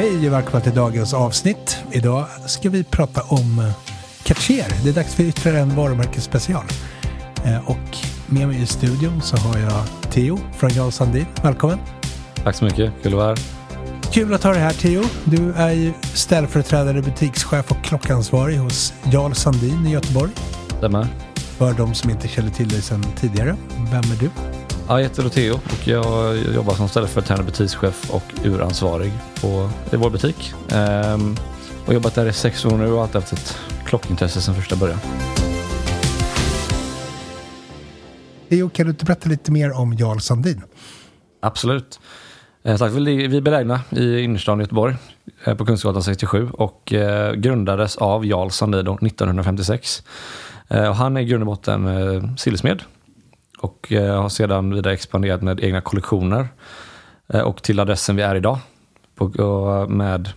Hej och välkomna till dagens avsnitt. Idag ska vi prata om eh, Cartier. Det är dags för ytterligare en varumärkesspecial. Eh, och med mig i studion så har jag Theo från Jarl Sandin. Välkommen! Tack så mycket, kul att vara här. Kul att ha dig här Theo. Du är ju ställföreträdare, butikschef och klockansvarig hos Jarl Sandin i Göteborg. Stämmer. För de som inte känner till dig sedan tidigare, vem är du? Ja, jag heter Theo och jag jobbar som ställföreträdande butikschef och uransvarig på, i vår butik. Ehm, och jobbat där i sex år nu och alltid haft ett klockintresse sedan första början. Theo, kan du inte berätta lite mer om Jarl Sandin? Absolut. Eh, sagt, vi är belägna i innerstan i Göteborg eh, på Kungsgatan 67 och eh, grundades av Jarl Sandin 1956. Eh, och han är i grund och botten eh, sillsmed och eh, har sedan vidare expanderat med egna kollektioner och till adressen vi är idag. På, med,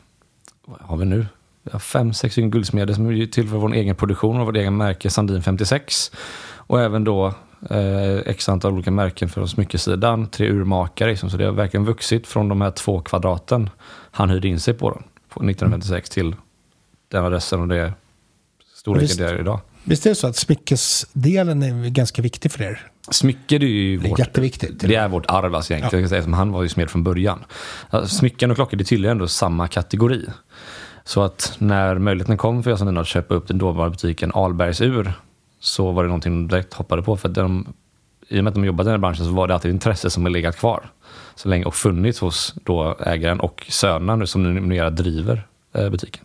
vad har vi nu? Vi har fem, sex guldsmeder som är till för vår egen produktion och vårt egen märke Sandin 56. Och även då eh, x antal olika märken för smyckesidan, tre urmakare. Liksom, så det har verkligen vuxit från de här två kvadraten han hyrde in sig på, då, på 1956 till den adressen och det storleken det är idag. Visst är det så att smyckesdelen är ganska viktig för er? Smycke det är ju Det är vårt, jätteviktigt. det är vårt arv alltså egentligen. Säga, som han var ju smed från början. Smycken och klockor det tillhör ändå samma kategori. Så att när möjligheten kom för som att köpa upp den dåvarande butiken Albergs ur så var det någonting de direkt hoppade på. För de, I och med att de jobbade i den här branschen så var det alltid intresse som har legat kvar så länge och funnits hos då ägaren och sönerna nu som numera driver eh, butiken.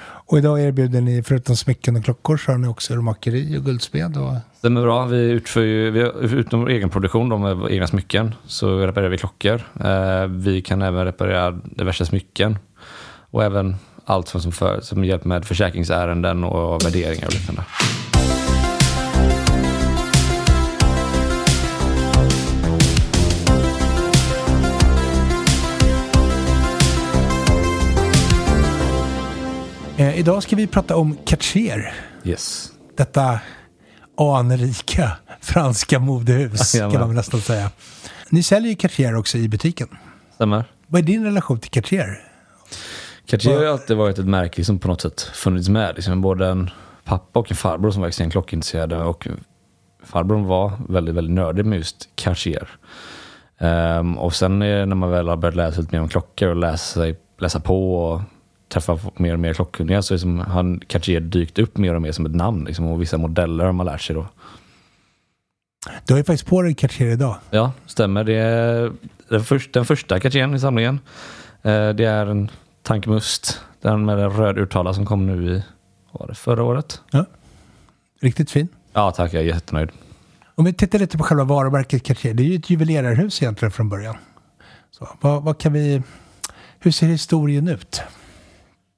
Och idag erbjuder ni förutom smycken och klockor så har ni också urmakeri och guldsmed. Och... Stämmer bra. Vi utför ju, vi, utom vår egen produktion, de egna smycken, så reparerar vi klockor. Eh, vi kan även reparera diverse smycken. Och även allt som, för, som hjälper med försäkringsärenden och värderingar och liknande. Eh, idag ska vi prata om Cartier. Yes. Detta anrika franska modehus kan Jajamän. man väl nästan säga. Ni säljer ju Cartier också i butiken. Stämmer. Vad är din relation till Cartier? Cartier har alltid varit ett märke som på något sätt funnits med. Liksom både en pappa och en farbror som var extremt klockintresserade. Och farbrorn var väldigt, väldigt nördig med just Cartier. Ehm, och sen när man väl har börjat läsa lite mer om klockor och läsa, läsa på och träffa mer och mer klockkunniga så liksom har Cartier dykt upp mer och mer som ett namn. Liksom, och vissa modeller har man lärt sig då. Du har ju faktiskt på dig Cartier idag. Ja, stämmer. Det är den, första, den första Cartieren i samlingen. Eh, det är en tankmust. Den med den röd urtala som kom nu i var det förra året. Ja. Riktigt fin. Ja tack, jag är jättenöjd. Om vi tittar lite på själva varumärket Cartier. Det är ju ett juvelerarhus egentligen från början. Så, vad, vad kan vi... Hur ser historien ut?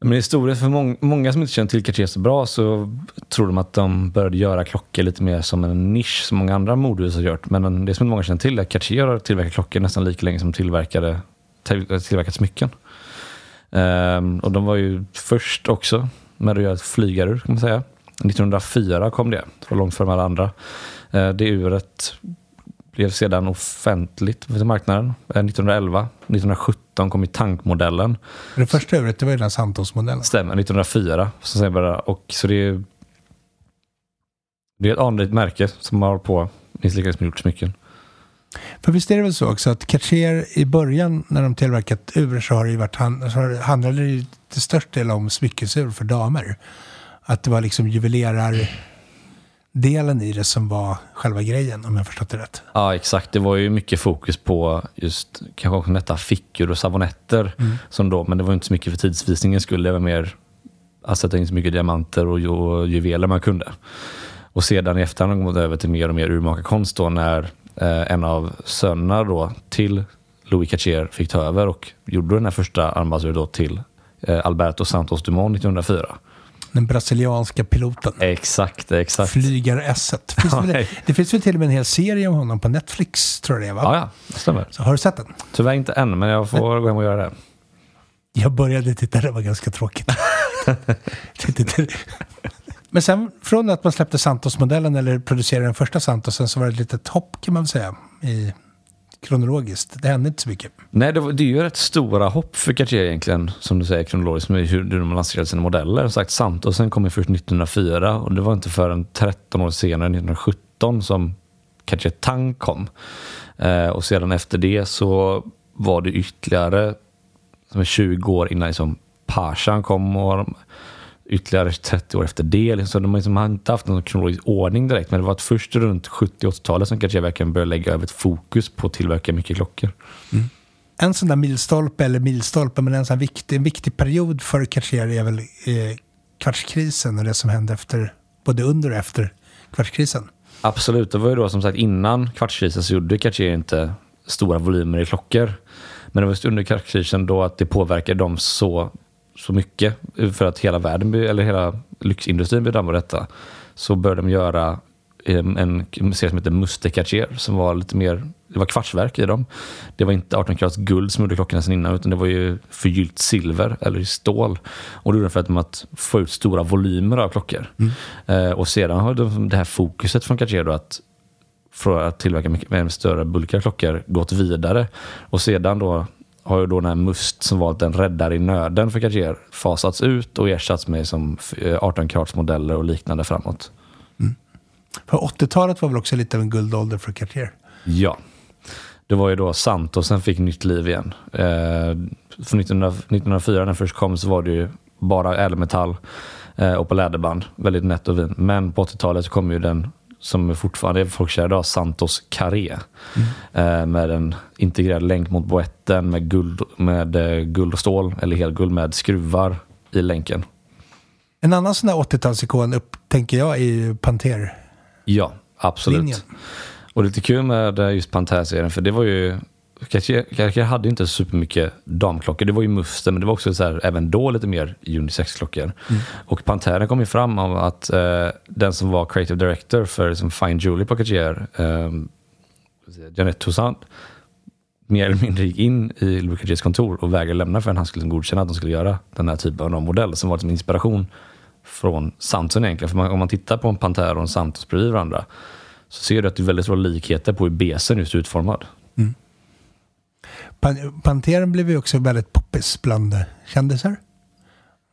Men historien för mång, många som inte känner till Cartier så bra så tror de att de började göra klockor lite mer som en nisch som många andra modehus har gjort. Men det som inte många känner till är att Cartier har tillverkat klockor nästan lika länge som tillverkade tillverkat smycken. Um, och de var ju först också med att göra ett flygarur kan man säga. 1904 kom det, det var långt före alla andra. Uh, det uret blev sedan offentligt för marknaden. 1911, 1917 kom tankmodellen. Det första uret det var ju den Santos-modellen. Stämmer, 1904. Så, sen bara, och, så det, är, det är ett anrikt märke som har på minst lika som gjort smycken. För visst är det väl så också att Cartier i början när de tillverkat ur så har det ju varit, så handlade det ju till störst del om smyckesur för damer. Att det var liksom juvelerar delen i det som var själva grejen om jag förstått det rätt. Ja exakt, det var ju mycket fokus på just kanske också nätta fickor och savonetter mm. som då, men det var inte så mycket för tidsvisningens skull, det var mer att sätta in så mycket diamanter och, och juveler man kunde. Och sedan i efterhand har man gått över till mer och mer urmakarkonst då när eh, en av sönerna då till Louis Cartier fick ta över och gjorde den här första armbandsuret då till eh, Alberto Santos Dumont 1904 den brasilianska piloten. Exakt, exakt. Flygar S. Finns ja, det, det finns väl till och med en hel serie om honom på Netflix, tror jag det är va? Ja, ja, det stämmer. Så har du sett den? Tyvärr inte än, men jag får gå hem och göra det. Jag började titta, det var ganska tråkigt. men sen från att man släppte Santos-modellen eller producerade den första Santosen så var det ett litet hopp kan man väl säga i kronologiskt. Det hände inte så mycket. Nej, det, var, det är ju rätt stora hopp för Cartier egentligen, som du säger kronologiskt, med hur, hur de lanserade sina modeller. Som sagt, Santosen kom ju först 1904 och det var inte förrän 13 år senare, 1917, som Cartier Tang kom. Eh, och sedan efter det så var det ytterligare som 20 år innan liksom Pashan kom och ytterligare 30 år efter det. Så de har liksom inte haft någon kronologisk ordning direkt. Men det var först runt 70-80-talet som Cartier verkligen började lägga över ett fokus på att tillverka mycket klockor. Mm. En sån där milstolpe, eller milstolpe, men en sån viktig, en viktig period för Cartier är väl eh, kvartskrisen och det som hände efter, både under och efter kvartskrisen. Absolut, det var ju då som sagt innan kvartskrisen så gjorde Cartier inte stora volymer i klockor. Men det var just under kvartskrisen då att det påverkade dem så så mycket för att hela världen, eller hela lyxindustrin blev drabbad av detta, så började de göra en, en serie som heter Muster Cartier som var lite mer, det var kvartsverk i dem. Det var inte 18 karats guld som gjorde klockorna sen innan utan det var ju förgyllt silver eller stål. Och det gjorde för att, att få ut stora volymer av klockor. Mm. Eh, och sedan har de, det här fokuset från Cartier då att för att tillverka mycket mer större bulkiga klockor gått vidare. Och sedan då har ju då den här Must som var en räddare i nöden för Cartier fasats ut och ersatts med som 18 karats modeller och liknande framåt. Mm. För 80-talet var väl också lite av en guldålder för Cartier? Ja. Det var ju då Santosen fick nytt liv igen. Eh, för 1904 när den först kom så var det ju bara ädelmetall eh, och på läderband. Väldigt nätt och vin. Men på 80-talet så kom ju den som fortfarande är folkkär idag, Santos Carré. Mm. Eh, med en integrerad länk mot boetten med guld, med eh, guld och stål, eller helguld med skruvar i länken. En annan sån där 80-talsikon tänker jag är ju Panter. Ja, absolut. Linjen. Och lite kul med eh, just Panter-serien, för det var ju Cartier hade inte supermycket damklockor. Det var ju Muster, men det var också så här, även då lite mer unisex-klockor. Mm. Och Pantera kom ju fram av att eh, den som var creative director för liksom, Fine Jewelry på Cartier, eh, Jeanette Toussaint, mer eller mindre gick in i Louis Cartiers kontor och vägrade lämna förrän han skulle godkänna att de skulle göra den här typen av modell som var liksom inspiration från Santos egentligen. För man, om man tittar på en Pantera och en Santos bredvid varandra så ser du att det är väldigt stora likheter på hur besen just är utformad. Mm. Pan Panteren blev ju också väldigt poppis bland kändisar.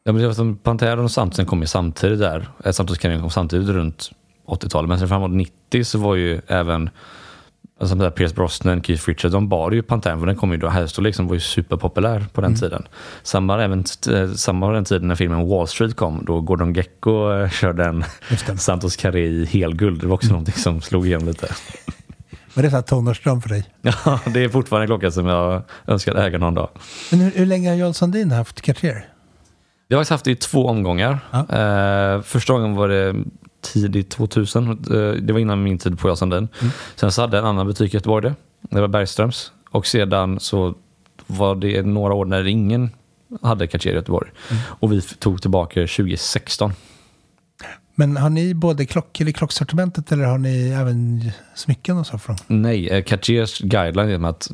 Ja, men Panteren och Samtsen kom ju samtidigt där. Eh, Carrera kom samtidigt runt 80-talet. Men sen framåt 90 så var ju även Alltså där Pierce Brosnan, Keith Richards, de bar ju Pantene för den kom ju då, Herrstorlek som var ju superpopulär på den tiden. Samma, även, eh, samma den tiden när filmen Wall Street kom, då Gordon Gecko eh, körde en Santos Carré i helguld. Det var också mm. någonting som slog igenom lite. Var det en tonårsdröm för dig? Ja, det är fortfarande en klocka som jag önskar äga någon dag. Men hur, hur länge har Jarl Sandin haft Cartier? Jag har haft det i två omgångar. Ja. Eh, första gången var det tidigt 2000. Eh, det var innan min tid på Jarl Sandin. Mm. Sen så hade jag en annan butik i Göteborg det. Det var Bergströms. Och sedan så var det några år när ingen hade Cartier i Göteborg. Mm. Och vi tog tillbaka 2016. Men har ni både klockor i klocksortimentet eller har ni även smycken och så? Från? Nej, eh, Cartiers guideline är att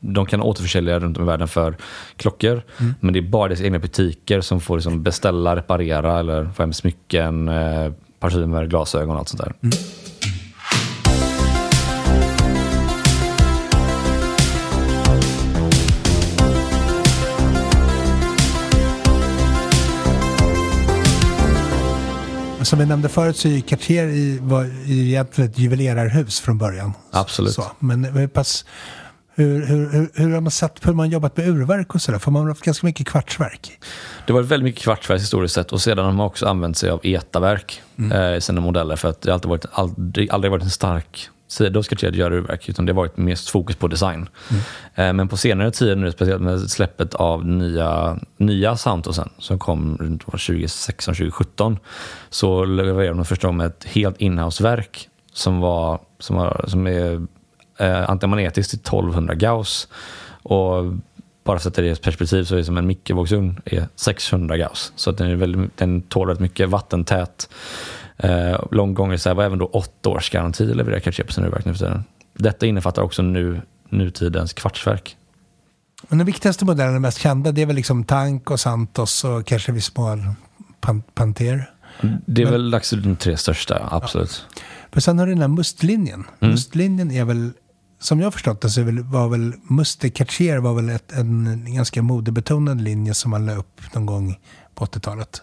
de kan återförsälja runt om i världen för klockor. Mm. Men det är bara deras egna butiker som får liksom beställa, reparera eller få hem smycken, eh, parfymer, glasögon och allt sånt där. Mm. Som vi nämnde förut så är Cartier i, var egentligen ett juvelerarhus från början. Absolut. Så, men hur pass... Hur, hur, hur, hur har man sett, hur man jobbat med urverk och sådär? För man har haft ganska mycket kvartsverk. Det var väldigt mycket kvartsverk historiskt sett och sedan har man också använt sig av etaverk mm. eh, i sina modeller för att det alltid varit, aldrig, aldrig varit en stark sida ska Tred göra urverk, utan det har varit mest fokus på design. Mm. Men på senare tid, nu, speciellt med släppet av nya, nya Santosen som kom runt 2016-2017, så levererade de första gången ett helt inhouseverk som, var, som, var, som är eh, antimagnetiskt till 1200 Gauss. Och bara för att sätta det i perspektiv så är det som en mikrovågsugn är 600 Gauss. Så att den, är väldigt, den tål rätt mycket vattentät. Eh, här var även då åtta års garanti levererar Cartier på sina urverk nu för tiden. Detta innefattar också nu, nutidens kvartsverk. Men den viktigaste modellen, den mest kända, det är väl liksom Tank och Santos och kanske vid små pan Panter? Det är Men, väl de tre största, absolut. Ja. Men sen har du den här Mustlinjen. Mm. Mustlinjen är väl, som jag har förstått det, så var väl Muster Cartier var väl ett, en ganska modebetonad linje som man la upp någon gång på 80-talet.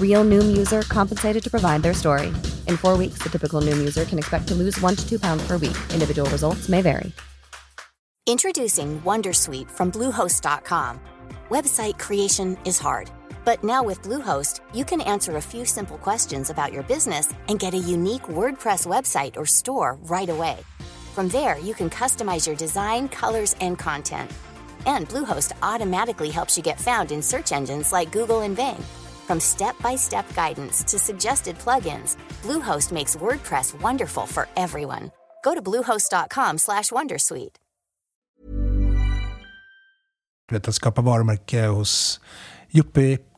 Real Noom user compensated to provide their story. In four weeks, the typical Noom user can expect to lose one to two pounds per week. Individual results may vary. Introducing Wondersuite from Bluehost.com. Website creation is hard, but now with Bluehost, you can answer a few simple questions about your business and get a unique WordPress website or store right away. From there, you can customize your design, colors, and content. And Bluehost automatically helps you get found in search engines like Google and Bing. From step-by-step guidance to suggested plugins, Bluehost makes WordPress wonderful for everyone. Go to bluehost.com/wondersuite. Att skapa varumärke hos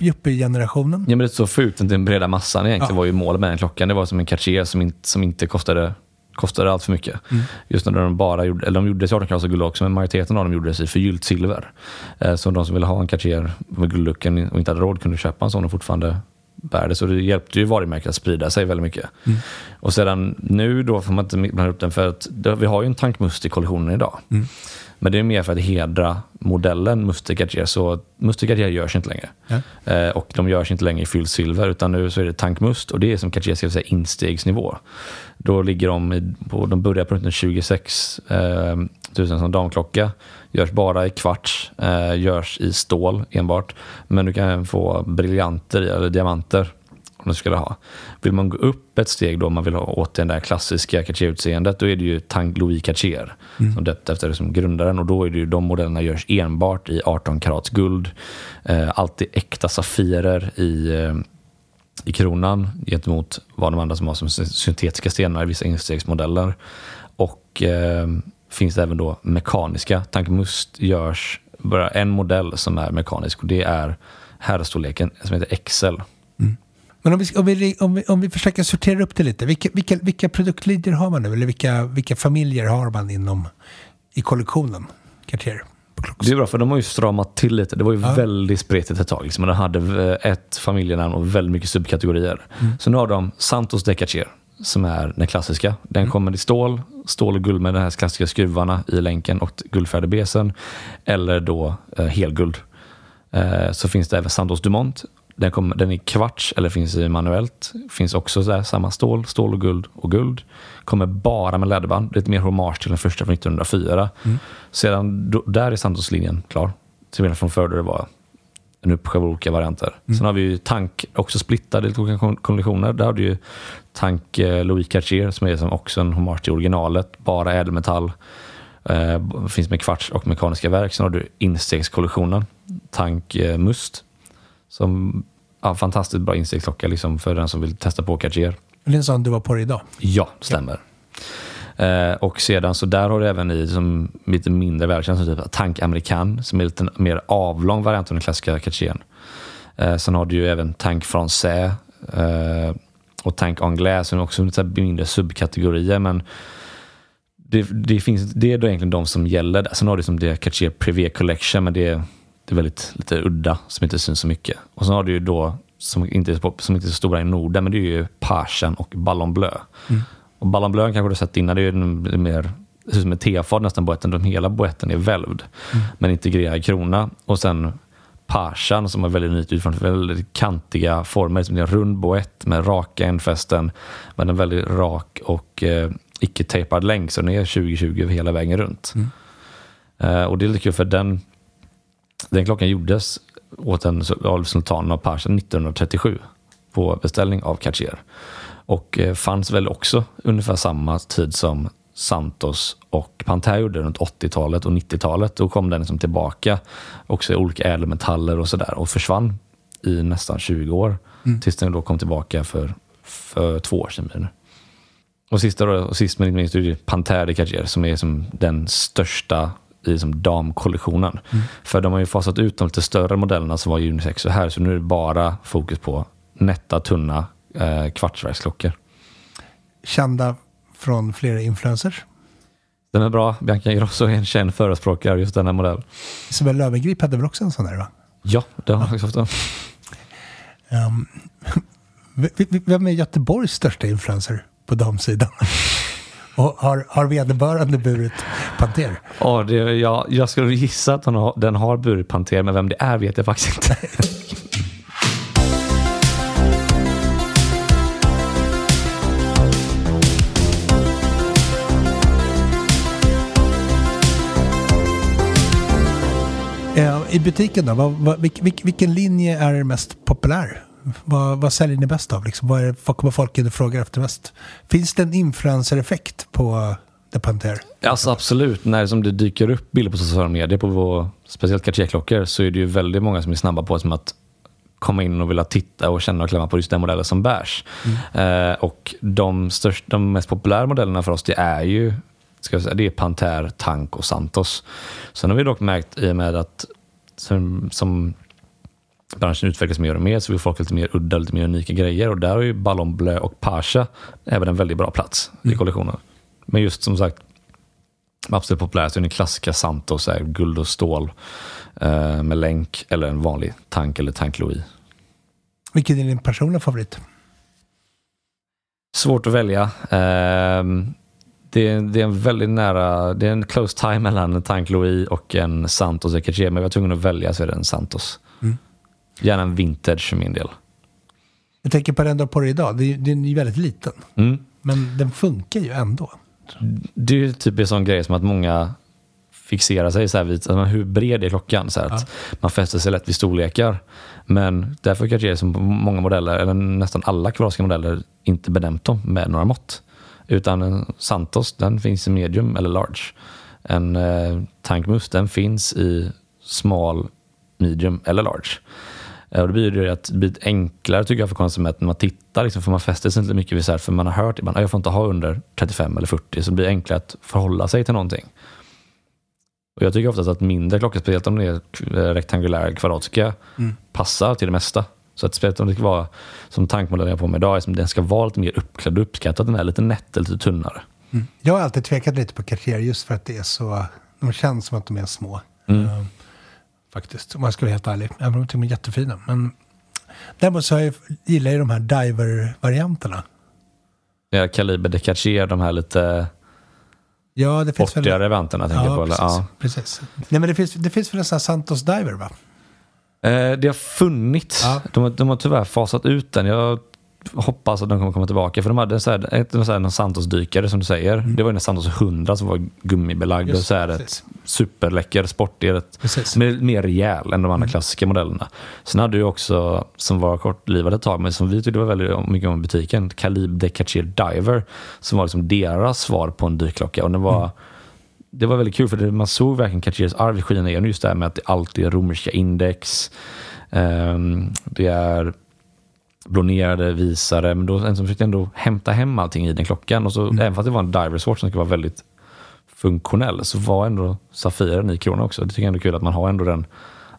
yuppie-generationen. Ja, men det är så fult den breda massan egentligen ja. var ju målet med den klockan. Det var som en Cartier som inte, som inte kostade kostade allt för mycket. Mm. Just när de bara gjorde, eller de gjordes i 18 karats guld också, men majoriteten av dem gjordes i förgyllt silver. Eh, så de som ville ha en Cartier med guldlucken och inte hade råd kunde köpa en sån och fortfarande bär det. Så det hjälpte ju varumärket att sprida sig väldigt mycket. Mm. Och sedan nu då får man inte blanda upp den för att vi har ju en tankmust i kollektionen idag. Mm. Men det är mer för att hedra modellen Muster Cartier. Så Muster Cartier görs inte längre. Ja. Eh, och de görs inte längre i fyllt silver, utan nu så är det tankmust och det är som Cartier ska säga instegsnivå. Då ligger de, i, på, de börjar på runt 26 eh, 000 som damklocka. Görs bara i kvarts, eh, görs i stål enbart. Men du kan få briljanter eller diamanter du skulle ha. Vill man gå upp ett steg då, man vill ha återigen det där klassiska Cartier-utseendet, då är det ju Tank Louis Cartier mm. som döpt efter som grundaren och då är det ju de modellerna görs enbart i 18 karats guld. Eh, alltid äkta safirer i eh, i kronan gentemot vad de andra som har som syntetiska stenar i vissa instegsmodeller. Och eh, finns även då mekaniska. Tankmust görs bara en modell som är mekanisk och det är herrstorleken som heter XL. Men om vi, om, vi, om, vi, om vi försöker sortera upp det lite, vilka, vilka, vilka produktlinjer har man nu? Eller vilka, vilka familjer har man inom i kollektionen Cartier. Det är bra för de har ju stramat till lite. Det var ju Ja. väldigt spretigt ett tag. Liksom. De hade ett familjenamn och väldigt mycket subkategorier. Mm. Så nu har de Santos de Cacher som är den klassiska. Den Mm. kommer i stål, stål och guld med de här klassiska skruvarna i länken och guldfärgade besen. Eller då eh, helguld. Eh, så finns det även Santos Dumont. Den, kommer, den är kvarts eller finns i manuellt. Finns också så där, samma stål, stål och guld och guld. Kommer bara med läderband. Lite mer hommage till den första från 1904. Sedan då, där är Santos-linjen klar. Till skillnad från förr där det var en uppsjö av olika varianter. Sen har vi ju tank, också splittade i lite olika kon- kollektioner. Där har du ju tank eh, Louis Cartier som är som också en hommage till originalet. Bara ädelmetall. Eh, finns med kvarts och mekaniska verk. Sen har du instegskollektionen. Tank eh, Must. Som ja, fantastiskt bra instegsklocka liksom, för den som vill testa på Cartier. Det är en sån du var på det idag. Ja, stämmer. Eh, och sedan så där har du även i som lite mindre välkänd som typ Tank American som är lite mer avlång variant av den klassiska Cartiern. Eh, sen har du ju även Tank Français eh, och Tank Anglais som är också lite mindre subkategorier men det, det, finns, det är då egentligen de som gäller. Sen har du som det Cartier Privé Collection men det är, det är väldigt lite udda som inte syns så mycket. Och sen har du ju då som inte är, så- som inte är så stora i Norden men det är ju Parsen och Ballon Bleu. Och Ballon Bleu kanske du har sett innan, det är ju mer det ser ut som en tefat nästan boetten. De hela boetten är välvd men integrerad krona. Och sen Parsan som är väldigt unikt utförd, väldigt kantiga former. Som är en rund boett med raka ändfästen men en väldigt rak och eh, icke-tejpad länk så den är 2020 över hela vägen runt. Eh, och det är lite kul för den, den klockan gjordes åt en av sultanen av Persen 1937 på beställning av Cartier. Och eh, fanns väl också ungefär samma tid som Santos och Panther gjorde runt 80-talet och 90-talet. Då kom den liksom tillbaka också i olika ädelmetaller och sådär och försvann i nästan 20 år. Tills den då kom tillbaka för, för två år sedan. nu. Och, sista då, och sist men inte minst är det Panther de Cartier som är som den största i som damkollektionen. För de har ju fasat ut de lite större modellerna som var unisex och här så nu är det bara fokus på nätta, tunna eh, kvartsverksklockor. Kända från flera influencers. Den är bra. Bianca Ingrosso är en känd förespråkare av just denna modell. Isabel Löwengrip hade väl också en sån där va? Ja, det har jag också haft. Um, vem är Göteborgs största influencer på damsidan? Och har, har vederbörande burit Panter? Ja, det, ja, jag skulle gissa att den har, den har burit Panter, men vem det är vet jag faktiskt inte. Eh, I butiken då, vad, vad, vilk, vilk, vilken linje är mest populär? Vad, vad säljer ni bäst av? Liksom? Vad, är, vad kommer folk in och frågar efter mest? Finns det en influencer-effekt på The Panter? Alltså absolut, när som det dyker upp bilder på sociala medier på vår, speciellt Cartier-klockor så är det ju väldigt många som är snabba på som att komma in och vilja titta och känna och klämma på just den modellen som bärs. Eh, och de, störst, de mest populära modellerna för oss det är ju ska jag säga, det är Panter, Tank och Santos. Sen har vi dock märkt i och med att som, som branschen utvecklas mer och mer så vill folk lite mer udda, lite mer unika grejer och där har ju Ballon Bleu och Pasha även en väldigt bra plats i kollektionen. Men just som sagt, absolut populärast är den klassiska Santos, är guld och stål eh, med länk eller en vanlig tank eller tank Louis. Vilken är din personliga favorit? Svårt att välja. Ehm, det, är, det är en väldigt nära, det är en close time mellan en tank Louis och en Santos Ecaché, men jag var tvungen att välja så är det en Santos. Gärna en vintage för min del. Jag tänker på den du har på dig idag. Det är- Den är ju väldigt liten. Mm. Men den funkar ju ändå. Det är ju typ en sån grej som att många fixerar sig så här vid alltså, hur bred är klockan. Så här att Man fäster sig lätt vid storlekar. Men därför kanske det är som många modeller, eller nästan alla kvadratiska modeller, inte benämnt dem med några mått. Utan en Santos, den finns i medium eller large. En eh, Tank Must, den finns i small, medium eller large. Eh, Och det blir ju att det blir enklare tycker jag för konsumenten när man tittar, liksom, för man fäster sig inte mycket vid så här, för man har hört ibland att jag får inte ha under 35 eller 40, så det blir enklare att förhålla sig till någonting. Och jag tycker oftast att mindre klockor, speciellt om de är eh, rektangulära eller kvadratiska, passar till det mesta. Så att speciellt om det ska vara som tankmodellen jag har på mig idag, är som den ska vara lite mer uppklädd och uppskattad, den är lite nätt lite tunnare. Jag har alltid tvekat lite på Cartier just för att det är så... De känns som att de är små. Mm. Faktiskt, om jag ska vara helt ärlig. Även om de är jättefina. Men däremot så jag, gillar jag de här diver-varianterna. Ja, Kaliber Decacher, de här lite Ja, det finns sportigare väl... vantarna. tänker på, Ja, eller? precis. Ja. precis. Nej, men det finns, det finns väl en sån här Santos Diver, va? Eh, det har funnits. Ja. De, de har tyvärr fasat ut den. Jag hoppas att de kommer komma tillbaka. För de hade så här, ett, så här, en Santos-dykare som du säger. Det var en Santos 100 som var gummibelagd Mm. Just, och så här precis. ett superläcker Precis. mer, rejäl än de Mm. andra klassiska modellerna. Sen hade du också, som var kortlivad ett tag, men som vi tyckte var väldigt mycket om i butiken, Calib Decacher Diver. Som var liksom deras svar på en dykklocka. Och den var, Mm. Det var väldigt kul för man såg verkligen Cartiers arv skina igenom. Just det här med att det alltid är romerska index. Ehm, det är blonerade visare, men då en som försökte ändå hämta hem allting i den klockan. Och så, Även fast det var en divers watch som ska vara väldigt funktionell så var ändå Safiren i kronan också. Det tycker jag ändå är kul att man har ändå den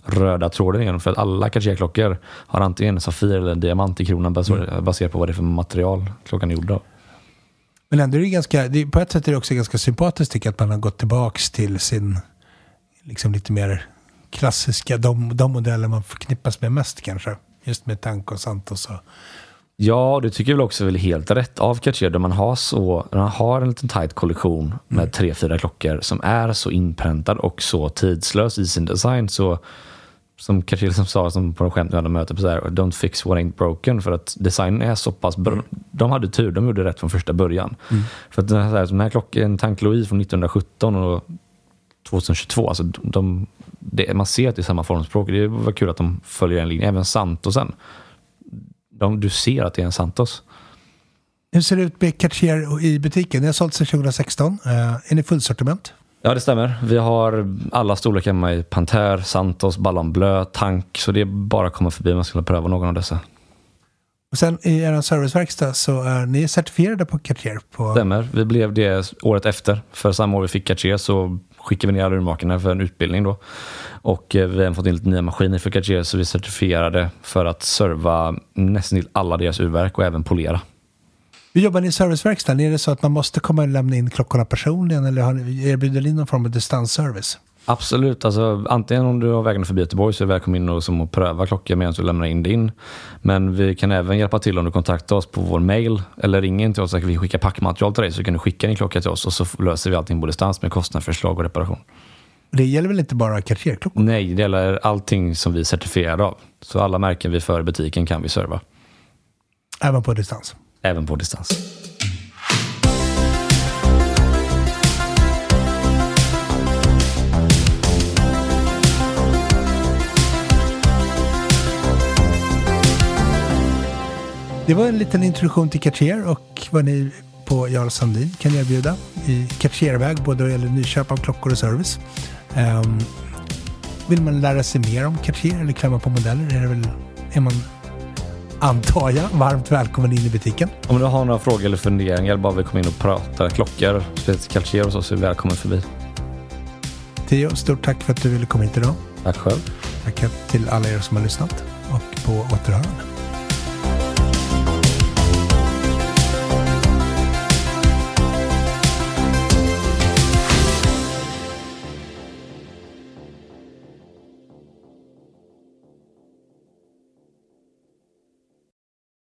röda tråden igenom. För att alla Cartier-klockor har antingen en Safir eller en diamant i kronan bas- baserat på vad det är för material klockan är gjord av. Men ändå är det ganska, det, på ett sätt är det också ganska sympatiskt att man har gått tillbaks till sin liksom lite mer klassiska, de, de modeller man förknippas med mest kanske. Just med Tank och Santos och Ja, det tycker jag väl också är väl helt rätt av Cartier. Där man har, så, man har en liten tight kollektion med tre, fyra klockor som är så inpräntad och så tidslös i sin design. Så som Cartier som sa som på de skämt vi hade möte på så här, don't fix what ain't broken. För att designen är så pass bra. De hade tur, de gjorde rätt från första början. För att den här, den här klockan, en Tank Louis från 1917 och 2022, alltså de, det, man ser att det är samma formspråk. Det var kul att de följer en linje. Även Santosen. De, du ser att det är en Santos. Hur ser det ut med Cartier i butiken? Det har sålt sedan 2016. Uh, är ni fullsortiment? Ja, det stämmer. Vi har alla storlekar med i Panther, Santos, Ballon Bleu, Tank. Så det är bara att komma förbi om man skulle pröva någon av dessa. Och sen i er serviceverkstad så är ni certifierade på Cartier. På, Stämmer. Vi blev det året efter. För samma år vi fick Cartier så skickade vi ner alla urmakarna för en utbildning då. Och eh, vi har fått in lite nya maskiner för Cartier så vi är certifierade för att serva nästan till alla deras urverk och även polera. Hur jobbar ni i serviceverkstaden? Är det så att man måste komma och lämna in klockorna personligen eller erbjuder ni någon form av distansservice? Absolut, alltså, antingen om du har vägen förbi Göteborg så är du välkommen in och, som att pröva klockor medan du lämnar in din. Men vi kan även hjälpa till om du kontaktar oss på vår mail eller ringer in till oss så kan vi skicka packmaterial till dig så kan du skicka din klocka till oss och så löser vi allting på distans med kostnadsförslag och reparation. Det gäller väl inte bara Cartier-klockor? Nej, det gäller allting som vi är certifierade av. Så alla märken vi för i butiken kan vi serva. Även på distans? Även på distans. Det var en liten introduktion till Cartier och vad ni på Jarl Sandin kan erbjuda i Cartierväg, både vad gäller nyköp av klockor och service. Um, vill man lära sig mer om Cartier eller klämma på modeller är, det väl, är man, antar jag, varmt välkommen in i butiken. Om du har några frågor eller funderingar eller bara vill komma in och prata klockor, speciellt Cartier så, så är välkommen förbi. Theo, stort tack för att du ville komma hit idag. Tack själv. Tack till alla er som har lyssnat och på återhörande.